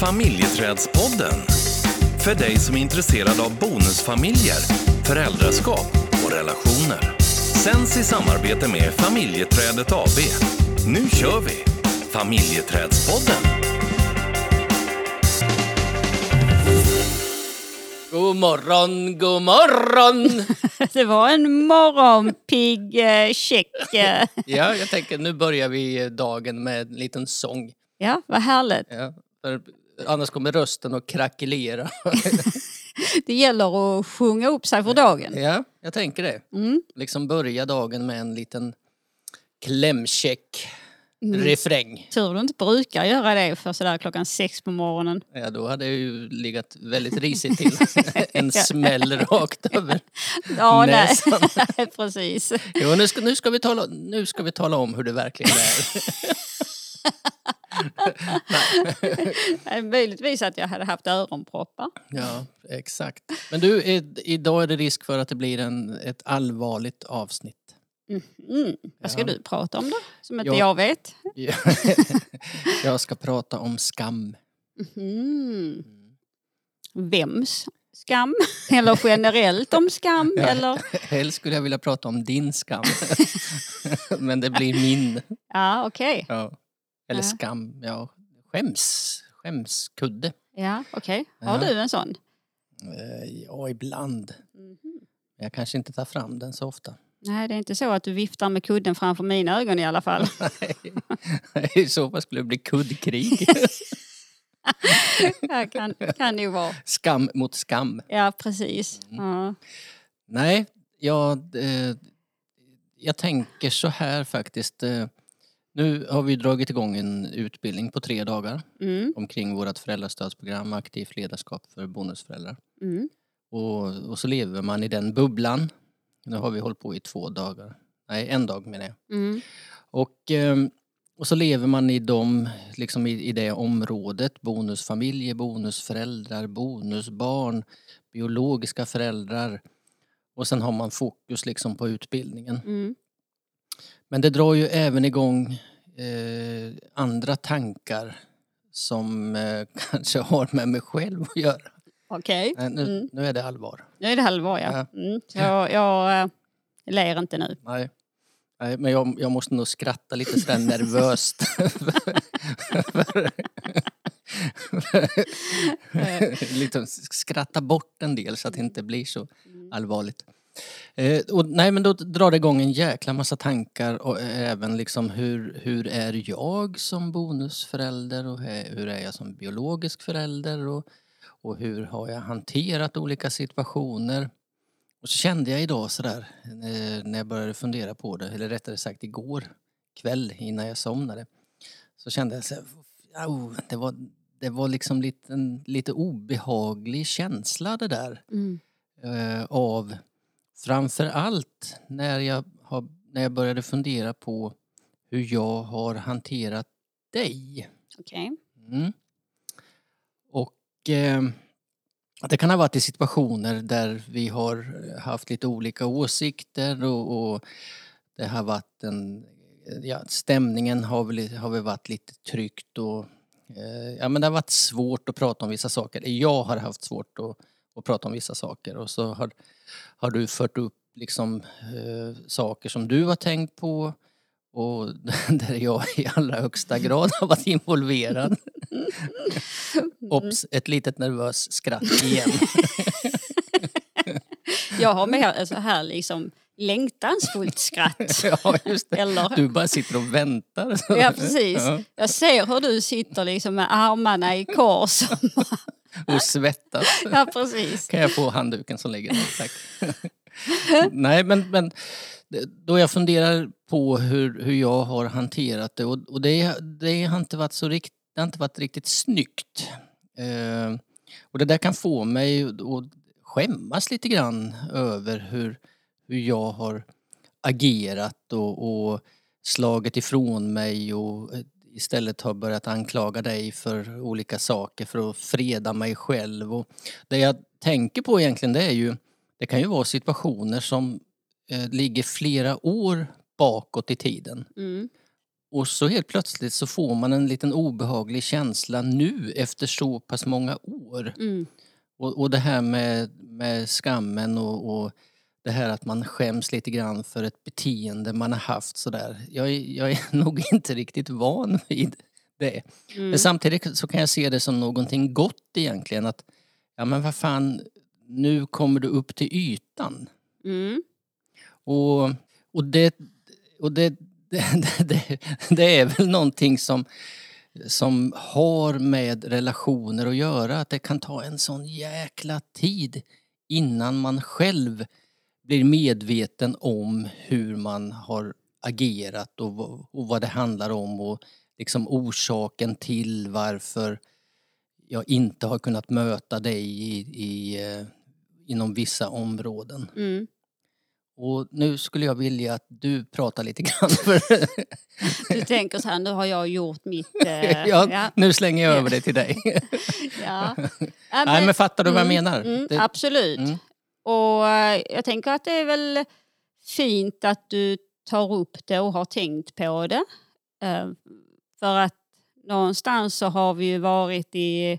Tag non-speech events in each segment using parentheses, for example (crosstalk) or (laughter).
Familjeträdspodden. För dig som är intresserad av bonusfamiljer, föräldraskap och relationer. Sänds i samarbete med Familjeträdet AB. Nu kör vi! Familjeträdspodden. God morgon, god morgon! (laughs) Det var en morgonpigg eh, check. eh. (laughs) Ja, jag tänker nu börjar vi dagen med en liten sång. Ja, vad härligt. Ja, för annars kommer rösten att krackelera. (laughs) Det gäller att sjunga upp sig för dagen. Ja, jag tänker det. Mm. Liksom börja dagen med en liten klämkäck Mm. refräng. Tur du inte brukar göra det för sådär klockan sex på morgonen. Ja, då hade jag ju legat väldigt risigt till. (laughs) en smäll rakt över (laughs) Ja, nej. näsan. Precis. Jo, nu ska, nu, ska vi tala, nu ska vi tala om hur det verkligen är. Nej, Möjligtvis att jag hade haft öronproppar. Ja, exakt. Men du, idag är det risk för att det blir en, ett allvarligt avsnitt. Mm. Vad ska Ja. du prata om då? Som inte Ja. jag vet. (laughs) Jag ska prata om skam. Mm. Vems skam? (laughs) Eller generellt om skam? Ja. Eller? Helst skulle jag vilja prata om din skam. (laughs) Men det blir min. Ja, okej. Ja. Eller Ja. skam, ja. Skäms. Skämskudde. Ja, okej. Har Ja. du en sån? Eh, Ja, ibland. Mhm. Jag kanske inte tar fram den så ofta. Nej, det är inte så att du viftar med kudden framför mina ögon i alla fall. (laughs) I så fall skulle det bli kuddkrig. (laughs) Det kan, kan ju vara. Skam mot skam. Ja, precis. Mm. Ja. Nej, jag, eh, jag tänker så här faktiskt. Eh, nu har vi dragit igång en utbildning på tre dagar Mm, omkring vårt föräldrastödsprogram Aktivt ledarskap för bonusföräldrar. mm, Och, och så lever man i den bubblan. Nu har vi hållit på i två dagar. Nej, en dag menar jag. mm, Och, ehm, och så lever man i, dem, liksom i, i det området. Bonusfamiljer, bonusföräldrar, bonusbarn, biologiska föräldrar. Och sen har man fokus liksom på utbildningen. Mm. Men det drar ju även igång eh, andra tankar som eh, (laughs) kanske har med mig själv att göra. Okej, Nej, nu, Mm. nu är det allvar. nu är det halvår ja. Ja. Mm. Jag, jag äh, ler inte nu. Nej. Nej, men jag, jag måste nog skratta lite sådär nervöst. (laughs) (laughs) liksom skratta bort en del så att det inte blir så allvarligt. Eh, och, nej men då drar det igång en jäkla massa tankar och även liksom hur, hur är jag som bonusförälder och hur är jag som biologisk förälder och, och hur har jag hanterat olika situationer. Och så kände jag idag sådär eh, när jag började fundera på det, eller rättare sagt igår kväll innan jag somnade. Så kände jag så här, "Au, det var, det var liksom lite, en lite obehaglig känsla det där Mm. eh, av framför allt när jag, har, när jag började fundera på hur jag har hanterat dig. Okej. Mm. Och eh, det kan ha varit i situationer där vi har haft lite olika åsikter och, och det har varit en... Ja, stämningen har väl, har väl varit lite tryckt och eh, ja, men det har varit svårt att prata om vissa saker. Jag har haft svårt att, att prata om vissa saker och så har, har du fört upp liksom, eh, saker som du har tänkt på och (laughs) där jag i allra högsta grad har varit involverad. Ops, ett litet nervöst skratt igen. (laughs) Jag har med så här liksom längtansfullt skratt. (laughs) ja, just det. Eller, Du bara sitter och väntar. ja, precis. Ja, Jag ser hur du sitter liksom med armarna i kors. (laughs) och svettas. Ja, precis. Kan jag få handduken som ligger där? Tack. (laughs) Nej, men, men då jag funderar på hur, hur jag har hanterat det och, och det, det har inte varit så rikt, det har inte varit riktigt snyggt. Eh, och det där kan få mig att skämmas lite grann över hur, hur jag har agerat och, och slagit ifrån mig och istället har börjat anklaga dig för olika saker för att freda mig själv. Och det jag tänker på egentligen det är ju, det kan ju vara situationer som eh, ligger flera år bakåt i tiden. Mm. och så helt plötsligt så får man en liten obehaglig känsla nu efter så pass många år. Mm. Och, och det här med, med skammen och, och det här att man skäms lite grann för ett beteende man har haft sådär. Jag, jag är (laughs) nog inte riktigt van vid det. Mm. Men samtidigt så kan jag se det som någonting gott egentligen. Att ja men vad fan, nu kommer du upp till ytan. Mm. Och, och, det, och det, (laughs) det, det, det är väl någonting som, som har med relationer att göra. Att det kan ta en sån jäkla tid innan man själv blir medveten om hur man har agerat och, och vad det handlar om och liksom orsaken till varför jag inte har kunnat möta dig i, i, eh, inom vissa områden. Mm. Och nu skulle jag vilja att du pratar lite grann. (laughs) Du tänker så här, nu har jag gjort mitt... eh, (laughs) ja, ja, Nu slänger jag Ja. över det till dig. (laughs) ja. Ja, Nej men fattar du vad jag Mm, menar? Mm, Det- absolut. Och eh, jag tänker att det är väl fint att du tar upp det och har tänkt på det. Eh, För att någonstans så har vi ju varit i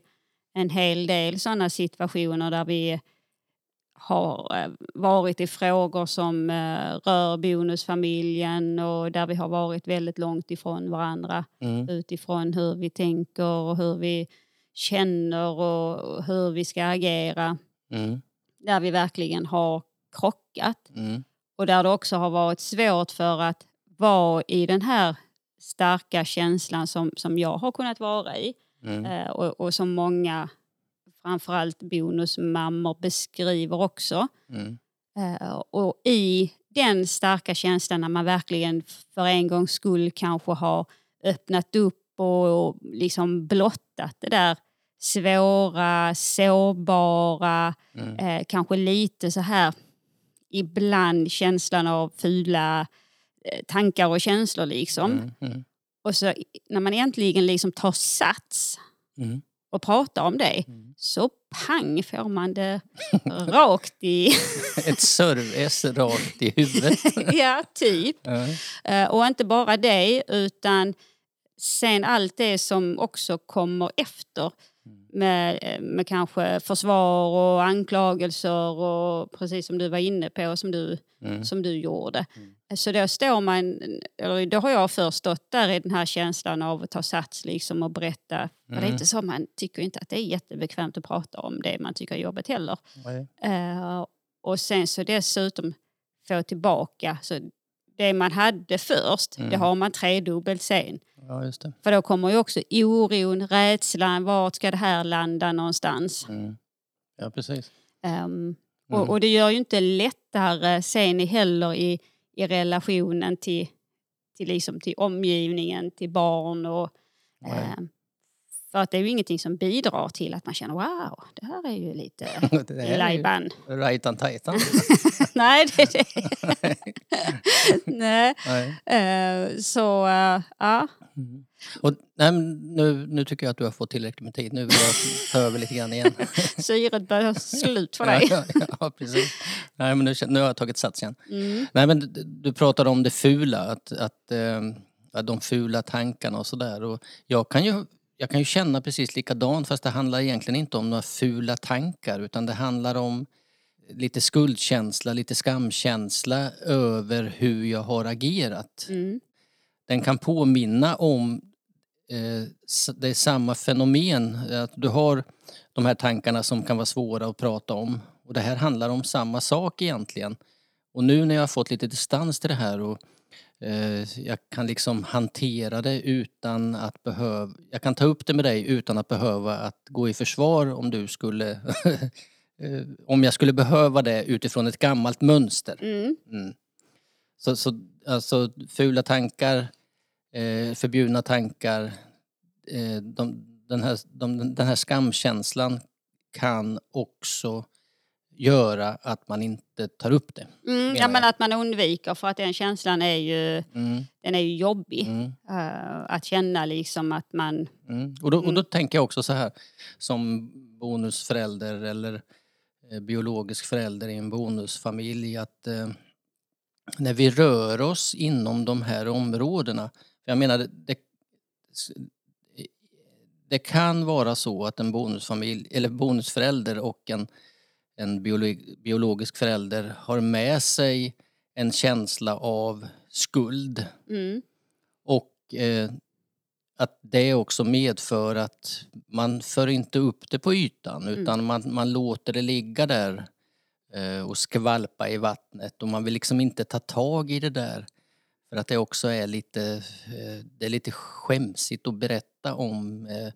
en hel del sådana situationer där vi har eh, varit i frågor som rör bonusfamiljen och där vi har varit väldigt långt ifrån varandra Mm, utifrån hur vi tänker och hur vi känner och hur vi ska agera. mm, Där vi verkligen har krockat. Mm, och där det också har varit svårt för att vara i den här starka känslan som, som jag har kunnat vara i. Mm, eh, och, och som många, framförallt bonusmammor, beskriver också. mm, Eh, och i den starka känslan när man verkligen för en gångs skull kanske har öppnat upp och, och liksom blottat det där svåra, sårbara, mm, eh, kanske lite så här ibland känslan av fula eh, tankar och känslor liksom. mm, mm, Och så när man äntligen liksom tar sats mm. och pratar om det Mm. så pang får man det (laughs) rakt i, (laughs) Ett serv-S rakt i huvudet. (laughs) ja typ. Eh, Och inte bara det utan sen allt det som också kommer efter med, eh, med kanske försvar och anklagelser och precis som du var inne på som du, Mm. som du gjorde. Mm. Så då står man, eller då har jag först stått där i den här känslan av att ta sats liksom och berätta. För det är Mm. inte så, man tycker inte att det är jättebekvämt att prata om det man tycker är jobbigt heller. Eh, och sen så dessutom få tillbaka. Så det man hade först, det Mm. har man tredubbelt sen. Ja, just det. För då kommer ju också oron, rädslan, vart ska det här landa någonstans? Mm. Ja, precis. Ehm, Mm. och, och det gör ju inte lättare sen heller i, i relationen till, till, liksom till omgivningen, till barn och Nej. För att det är ju ingenting som bidrar till att man känner wow, det här är ju lite (laughs) lajban. Rajtan tajtan. (laughs) Nej, det är det. (laughs) Nej. Nej. eh, så eh, ja. Mm. Och, nej, nu, nu tycker jag att du har fått tillräckligt med tid. Nu vill jag ta över lite grann igen. syret börjar slut för dig. Ja, ja, ja, precis. Nej, men nu, nu har jag tagit sats igen. Mm. Nej, men du, du pratade om det fula, att, att, att de fula tankarna och sådär. Jag, kan ju, jag kan ju känna precis likadant fast det handlar egentligen inte om några fula tankar utan det handlar om lite skuldkänsla, lite skamkänsla över hur jag har agerat. Mm. Den kan påminna om eh, det är samma fenomen. Att du har de här tankarna som kan vara svåra att prata om. Och det här handlar om samma sak egentligen. Och nu när jag har fått lite distans till det här och jag kan liksom hantera det utan att behöva... Jag kan ta upp det med dig utan att behöva att gå i försvar om du skulle... (laughs) eh, om jag skulle behöva det utifrån ett gammalt mönster. Mm. Mm. Så, så alltså fula tankar, eh, förbjudna tankar, eh, de, den, här, de, den här skamkänslan kan också göra att man inte tar upp det. Mm, ja, men att man undviker för att den känslan är ju, Mm, den är ju jobbig. mm, Eh, att känna liksom att man... mm. Och, då, och då tänker jag också så här som bonusförälder eller eh, biologisk förälder i en bonusfamilj att eh, när vi rör oss inom de här områdena Jag menar, det, det, det kan vara så att en bonusfamilj, eller bonusförälder och en, en biolog, biologisk förälder har med sig en känsla av skuld. Mm. Och eh, att det också medför att man för inte upp det på ytan utan man, man låter det ligga där eh, och skvalpa i vattnet och man vill liksom inte ta tag i det där. För att det också är lite, eh, det är lite skämsigt att berätta om eh,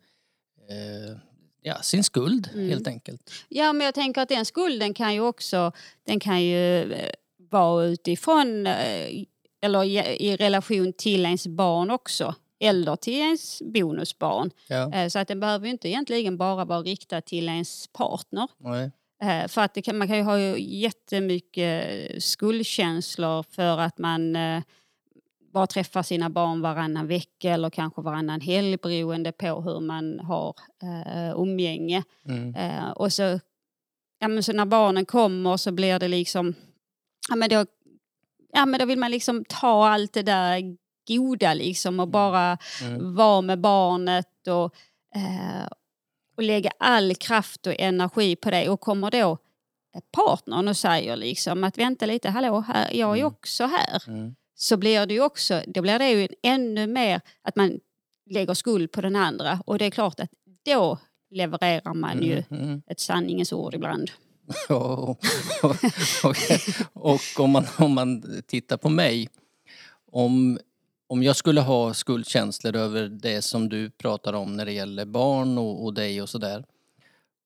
eh, ja, sin skuld Mm. helt enkelt. Ja, men jag tänker att den skulden kan ju också den kan ju eh, vara utifrån eh, eller i, relation till ens barn också. Eller till ens bonusbarn. Ja. Eh, Så att den behöver ju inte egentligen bara vara riktad till ens partner. Nej. För att kan, man kan ju ha jättemycket skuldkänslor för att man bara träffar sina barn varannan vecka eller kanske varannan helg beroende på hur man har eh, umgänge. Mm. Eh, och så, ja, men så när barnen kommer så blir det liksom, ja men då, ja, men då vill man liksom ta allt det där goda liksom och bara Mm. vara med barnet och, eh, och lägga all kraft och energi på det och kommer då partnern och säger liksom att vänta lite, hallå, här, jag är Mm. också här. Mm. Så blir det ju också, då blir det ju ännu mer att man lägger skuld på den andra och det är klart att då levererar man ju Mm. Mm. ett sanningens ord ibland. (laughs) och, och, och, om, man, om man tittar på mig. Om, om jag skulle ha skuldkänslor över det som du pratar om när det gäller barn och, och dig och sådär.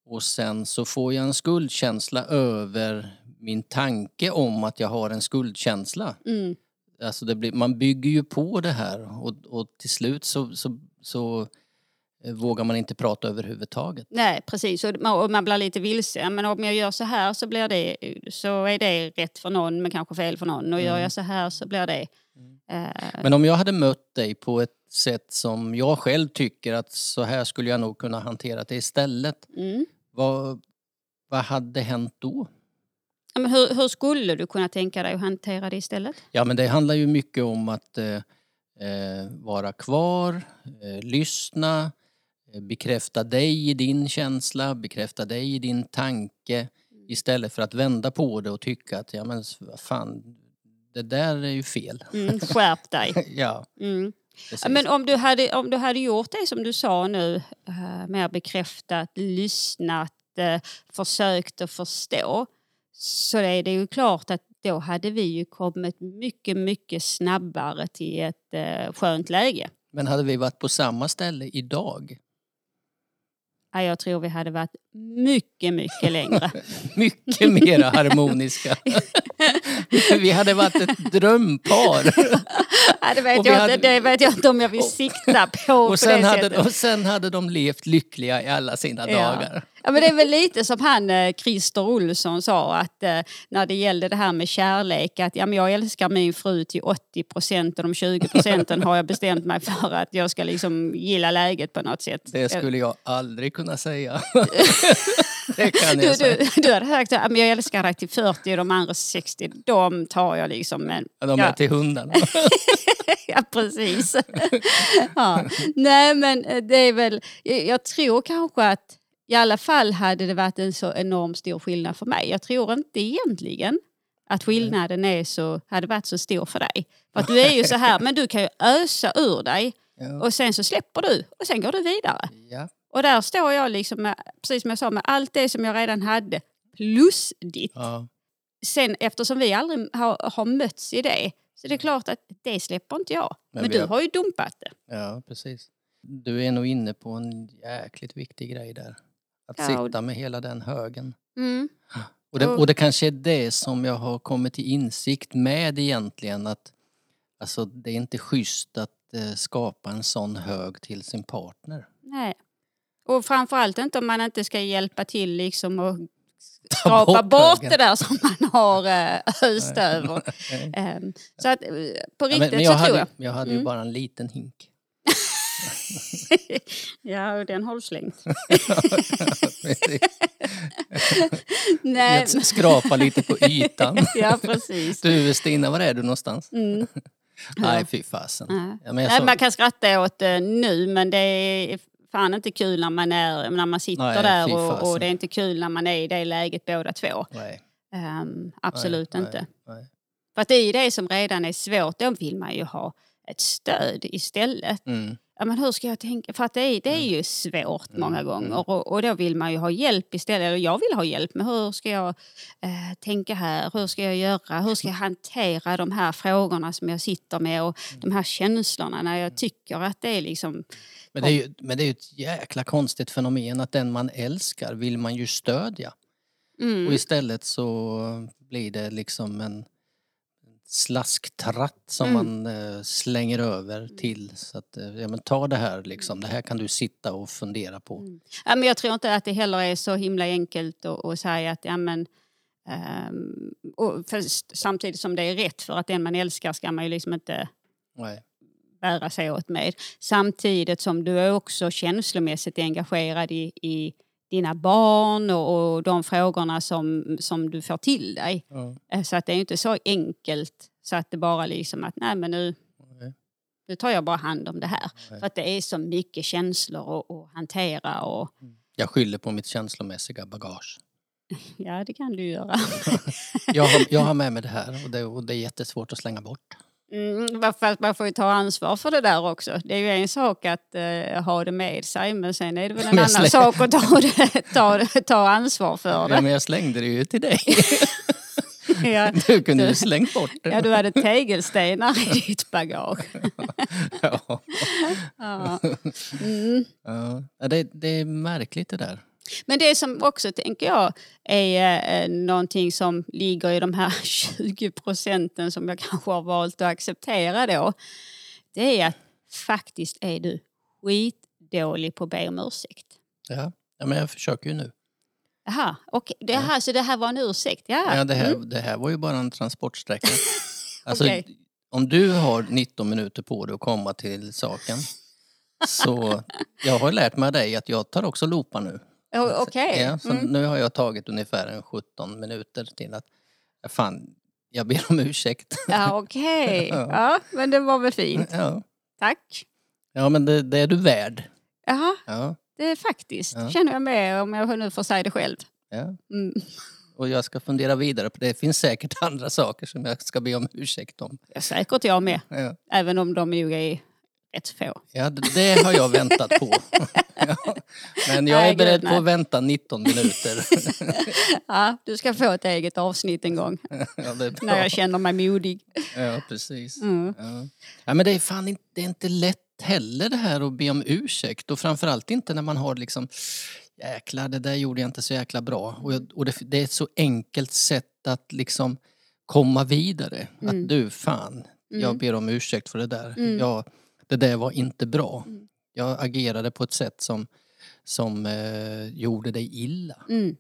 Och sen så får jag en skuldkänsla över min tanke om att jag har en skuldkänsla. Mm. Alltså blir, man bygger ju på det här och, och till slut så, så, så eh, vågar man inte prata överhuvudtaget. Nej, precis. Och man, och man blir lite vilse. Men om jag gör så här så, blir det, så är det rätt för någon men kanske fel för någon. Och gör Mm. jag så här så blir det... Eh, Men om jag hade mött dig på ett sätt som jag själv tycker att så här skulle jag nog kunna hantera det istället. mm. Vad, vad hade hänt då? Men hur, hur skulle du kunna tänka dig att hantera det istället? Ja men det handlar ju mycket om att eh, eh, vara kvar, eh, lyssna, eh, bekräfta dig i din känsla, bekräfta dig i din tanke istället för att vända på det och tycka att ja men fan, det där är ju fel. Mm, skärp dig. (laughs) ja, Mm. precis. Men om du, hade, om du hade gjort det som du sa nu, uh, mer bekräftat, lyssnat, försökt att förstå, så är det ju klart att då hade vi ju kommit mycket, mycket snabbare till ett uh, skönt läge. Men hade vi varit på samma ställe idag? Ja, jag tror vi hade varit mycket, mycket längre. (laughs) Mycket mer harmoniska. (laughs) vi hade varit ett drömpar. ja, det, vet jag hade- inte, det vet jag inte om jag vill sikta på på Och sen, det hade, sättet. och sen hade de levt lyckliga i alla sina Ja. dagar. Ja, men det är väl lite som han eh, Christer Olsson sa att eh, när det gällde det här med kärlek att ja, men jag älskar min fru till 80 procent och de 20 procenten har jag bestämt mig för att jag ska liksom gilla läget på något sätt. Det skulle jag aldrig kunna säga. (laughs) (laughs) det kan du, jag säga. du, du hade sagt att jag älskar dig till 40 och de andra 60, de tar jag liksom. Men, De är ja. till hundarna. (laughs) ja, precis. ja. Nej, men eh, det är väl... Jag jag tror kanske att i alla fall hade det varit en så enormt stor skillnad för mig. Jag tror inte egentligen att skillnaden är så, hade varit så stor för dig. För att du är ju så här, (laughs) men du kan ju ösa ur dig Ja. och sen så släpper du och sen går du vidare. Ja. Och där står jag liksom med, precis som jag sa, med allt det som jag redan hade plus ditt Ja. sen eftersom vi aldrig har, har mötts i det så det är klart att det släpper inte jag. Men Men, du har- har ju dumpat det. ja, precis. Du är nog inne på en jäkligt viktig grej där. Att Ja, och- sitta med hela den högen. Mm. (gasps) Och det, Och- och det kanske är det som jag har kommit till insikt med egentligen. Att alltså, det är inte schysst att eh, skapa en sån hög till sin partner. Nej. Och framförallt inte om man inte ska hjälpa till liksom och skrapa bort, högen. det där som man har eh, (laughs) öst över. Ehm, så att eh, på Ja, riktigt men, men jag så tror hade, jag. jag hade ju Mm. bara en liten hink. (laughs) ja, och den har du slängt. (laughs) Nej, skrapa lite på ytan. ja precis. Du Stina, var är du någonstans? Mm. Nej, fy fasen. Ja, men jag Nej, sa- man kan skratta åt det nu men det är fan inte kul när man, är, när man sitter Nej, där och, och det är inte kul när man är i det läget båda två. Nej, Ehm, absolut nej, inte. Nej. För att i det som redan är svårt, då vill man ju ha ett stöd istället. Mm. Ja, men hur ska jag tänka? För att det är, det är ju svårt många gånger och, och då vill man ju ha hjälp istället. Eller jag vill ha hjälp med hur ska jag eh, tänka här? Hur ska jag göra? Hur ska jag hantera de här frågorna som jag sitter med och de här känslorna när jag tycker att det är liksom... Men, det är ju, men det är ju ett jäkla konstigt fenomen att den man älskar vill man ju stödja. Mm, Och istället så blir det liksom en slasktratt som Mm. man eh, slänger över till. Så att, eh, ja men ta det här liksom, det här kan du sitta och fundera på. Mm. ja, men jag tror inte att det heller är så himla enkelt att, att säga att ja, men, för, samtidigt som det är rätt för att den man älskar ska man ju liksom inte Nej. bära sig åt med. Samtidigt som du är också känslomässigt engagerad i, i dina barn och, och de frågorna som, som du får till dig. Ja. Eh, Så att det är inte så enkelt så att det bara liksom att nej men nu, nu tar jag bara hand om det här. Nej. För att det är så mycket känslor att, att hantera och Jag skyller på mitt känslomässiga bagage. (laughs) ja det kan du göra. (laughs) Jag har, jag har med mig det här och det, och det är jättesvårt att slänga bort. Mm, varför- man får ju ta ansvar för det där också. Det är ju en sak att eh, ha det med sig men sen är det väl en (laughs) annan släng- sak att ta, det, ta, ta ansvar för Ja, det. men jag slängde det ju till dig. (laughs) Ja, Du kunde ju slängt bort det. ja, du hade tegelstenar i ditt bagage. (laughs) Ja. Ja. Mm. Ja, det, det är märkligt det där. Men det som också, tänker jag, är eh, någonting som ligger i de här (laughs) 20 procenten som jag kanske har valt att acceptera då. Det är att faktiskt är du skitdålig på att be om ursäkt. Ja. ja, men jag försöker ju nu. Jaha, okay. det, här, så det här var en ursäkt? Ja. Ja, det, här, Mm. det här var ju bara en transportsträcka. (laughs) Alltså, Okej. Om du har 19 minuter på dig att komma till saken så (laughs) jag har lärt mig av dig att jag tar också loopar nu. O- Okej. Ja, så Mm. Nu har jag tagit ungefär en 17 minuter till att fan, jag ber om ursäkt. (laughs) Ja, okej. (laughs) Ja. Ja, men det var väl fint. Ja, Tack. ja men det, det är du värd. Jaha, Ja, det är faktiskt. Ja. känner jag med om jag nu får säga det själv. ja. Mm. Och jag ska fundera vidare på det. Det finns säkert (laughs) andra saker som jag ska be om ursäkt om. Ja, säkert jag med. Även om de nog är rätt få. ja det, har jag väntat på. (laughs) Ja. Men jag Nej, är beredd gud, på att vänta 19 minuter. (laughs) Ja, du ska få ett eget avsnitt en gång. Ja. När jag känner mig modig. Ja, precis. Mm. Ja. Ja, men det är fan inte, det är inte lätt heller det här att be om ursäkt och framförallt inte när man har liksom jäklar det där gjorde jag inte så jäkla bra och, jag, och det, det är ett så enkelt sätt att liksom komma vidare. Mm. Att du fan, jag Mm. ber om ursäkt för det där. Mm. Jag, det där var inte bra. Mm. Jag agerade på ett sätt som, som eh, gjorde dig illa. Mm.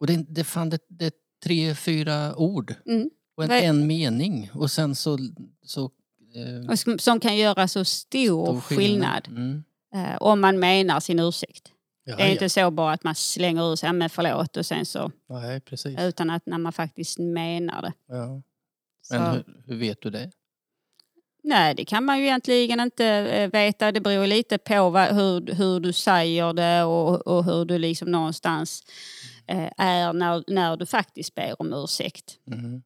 Och det, det, fan, det, det är tre, fyra ord Mm. och en, en mening och sen så, så eh, Och som, som kan göra så stor, stor skillnad, Mm. eh, om man menar sin ursäkt. Ja, Det är ja. inte så bara att man slänger ur sig, "Ja, men förlåt, och sen så, Nej, precis. utan att när man faktiskt menar det. Ja. Men hur, hur vet du det? Nej, det kan man ju egentligen inte eh, veta. Det beror lite på vad, hur, hur du säger det och, och hur du liksom någonstans eh, är när, när du faktiskt ber om ursäkt. Mhm.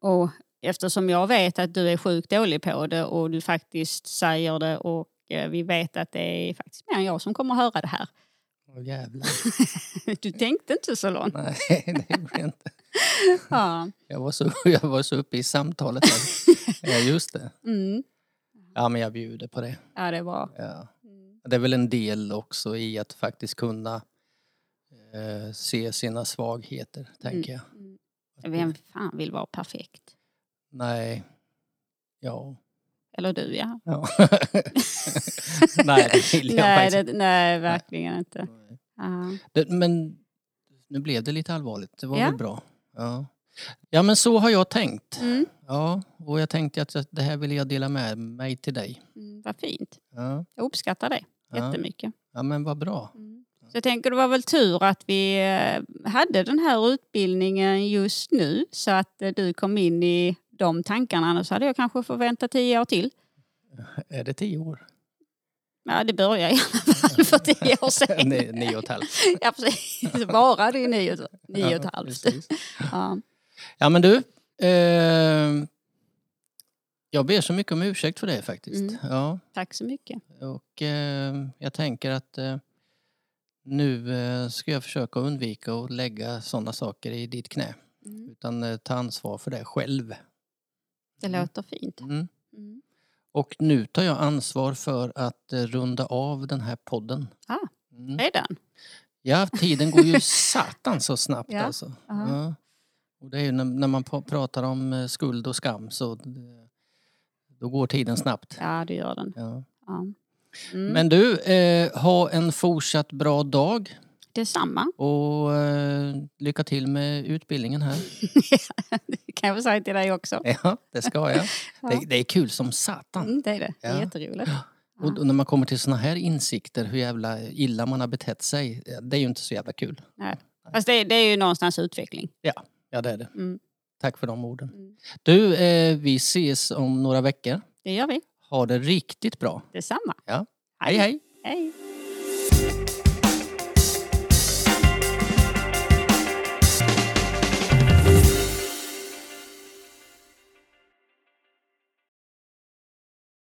Och eftersom jag vet att du är sjukt dålig på det och du faktiskt säger det och eh, vi vet att det är faktiskt mer än jag som kommer att höra det här. Åh jävlar. (laughs) Du tänkte inte så långt. Nej, det gjorde jag inte. Ja. Jag var så, (laughs) jag var så uppe i samtalet. (laughs) Ja, just det. Mm. Ja, men jag bjuder på det. ja, det är bra. Ja. Mm. Det är väl en del också i att faktiskt kunna eh, se sina svagheter, tänker jag. Mm. Vem fan vill vara perfekt? Nej. Ja. Eller du, ja. ja. (laughs) Nej, det vill jag Nej, det, nej, verkligen inte. inte. Ja. Det, men nu blev det lite allvarligt. Det var Ja. väl bra. Ja. ja, men så har jag tänkt. Mm. Ja, och jag tänkte att det här vill jag dela med mig till dig. Mm, vad fint. Ja, Jag uppskattar det jättemycket. ja men vad bra. Mm. Så jag tänker det var väl tur att vi eh, hade den här utbildningen just nu så att eh, du kom in i de tankarna så hade jag kanske fått vänta tio år till. Är det tio år? Ja, det började i alla fall för tio år sedan. Ni- Nio och ett halvt. Ja, precis. Bara det är nio, nio och ett Ja, halvt. Ja. Ja men du. Eh, jag ber så mycket om ursäkt för det faktiskt. Mm. Ja, Tack så mycket. och eh, jag tänker att eh, nu eh, ska jag försöka undvika att lägga sådana saker i ditt knä. Mm. Utan eh, ta ansvar för det själv. Det Mm. låter fint. Mm. Och nu tar jag ansvar för att eh, runda av den här podden. Ah. Mm. Redan? Ja, tiden går ju (laughs) satan så snabbt Ja, alltså. aha. Ja. Och det är ju när, när man pratar om eh, skuld och skam så då går tiden snabbt. Ja, det gör den. Ja. Mm. Men du, eh, ha en fortsatt bra dag Detsamma, och eh, lycka till med utbildningen här. (laughs) det kan jag väl säga till dig också. Ja, det ska jag. (laughs) Ja. Det, det är kul som satan. Mm, det är det. Det är Ja. jätteroligt. Och, och när man kommer till såna här insikter, hur jävla illa man har betett sig, det är ju inte så jävla kul. Fast det, det är ju någonstans utveckling. Ja, det är det. Mm. Tack för de orden. Mm. Du, eh, vi ses om några veckor. Det gör vi. Ha det riktigt bra. Detsamma. Ja. Hej hej! Hej.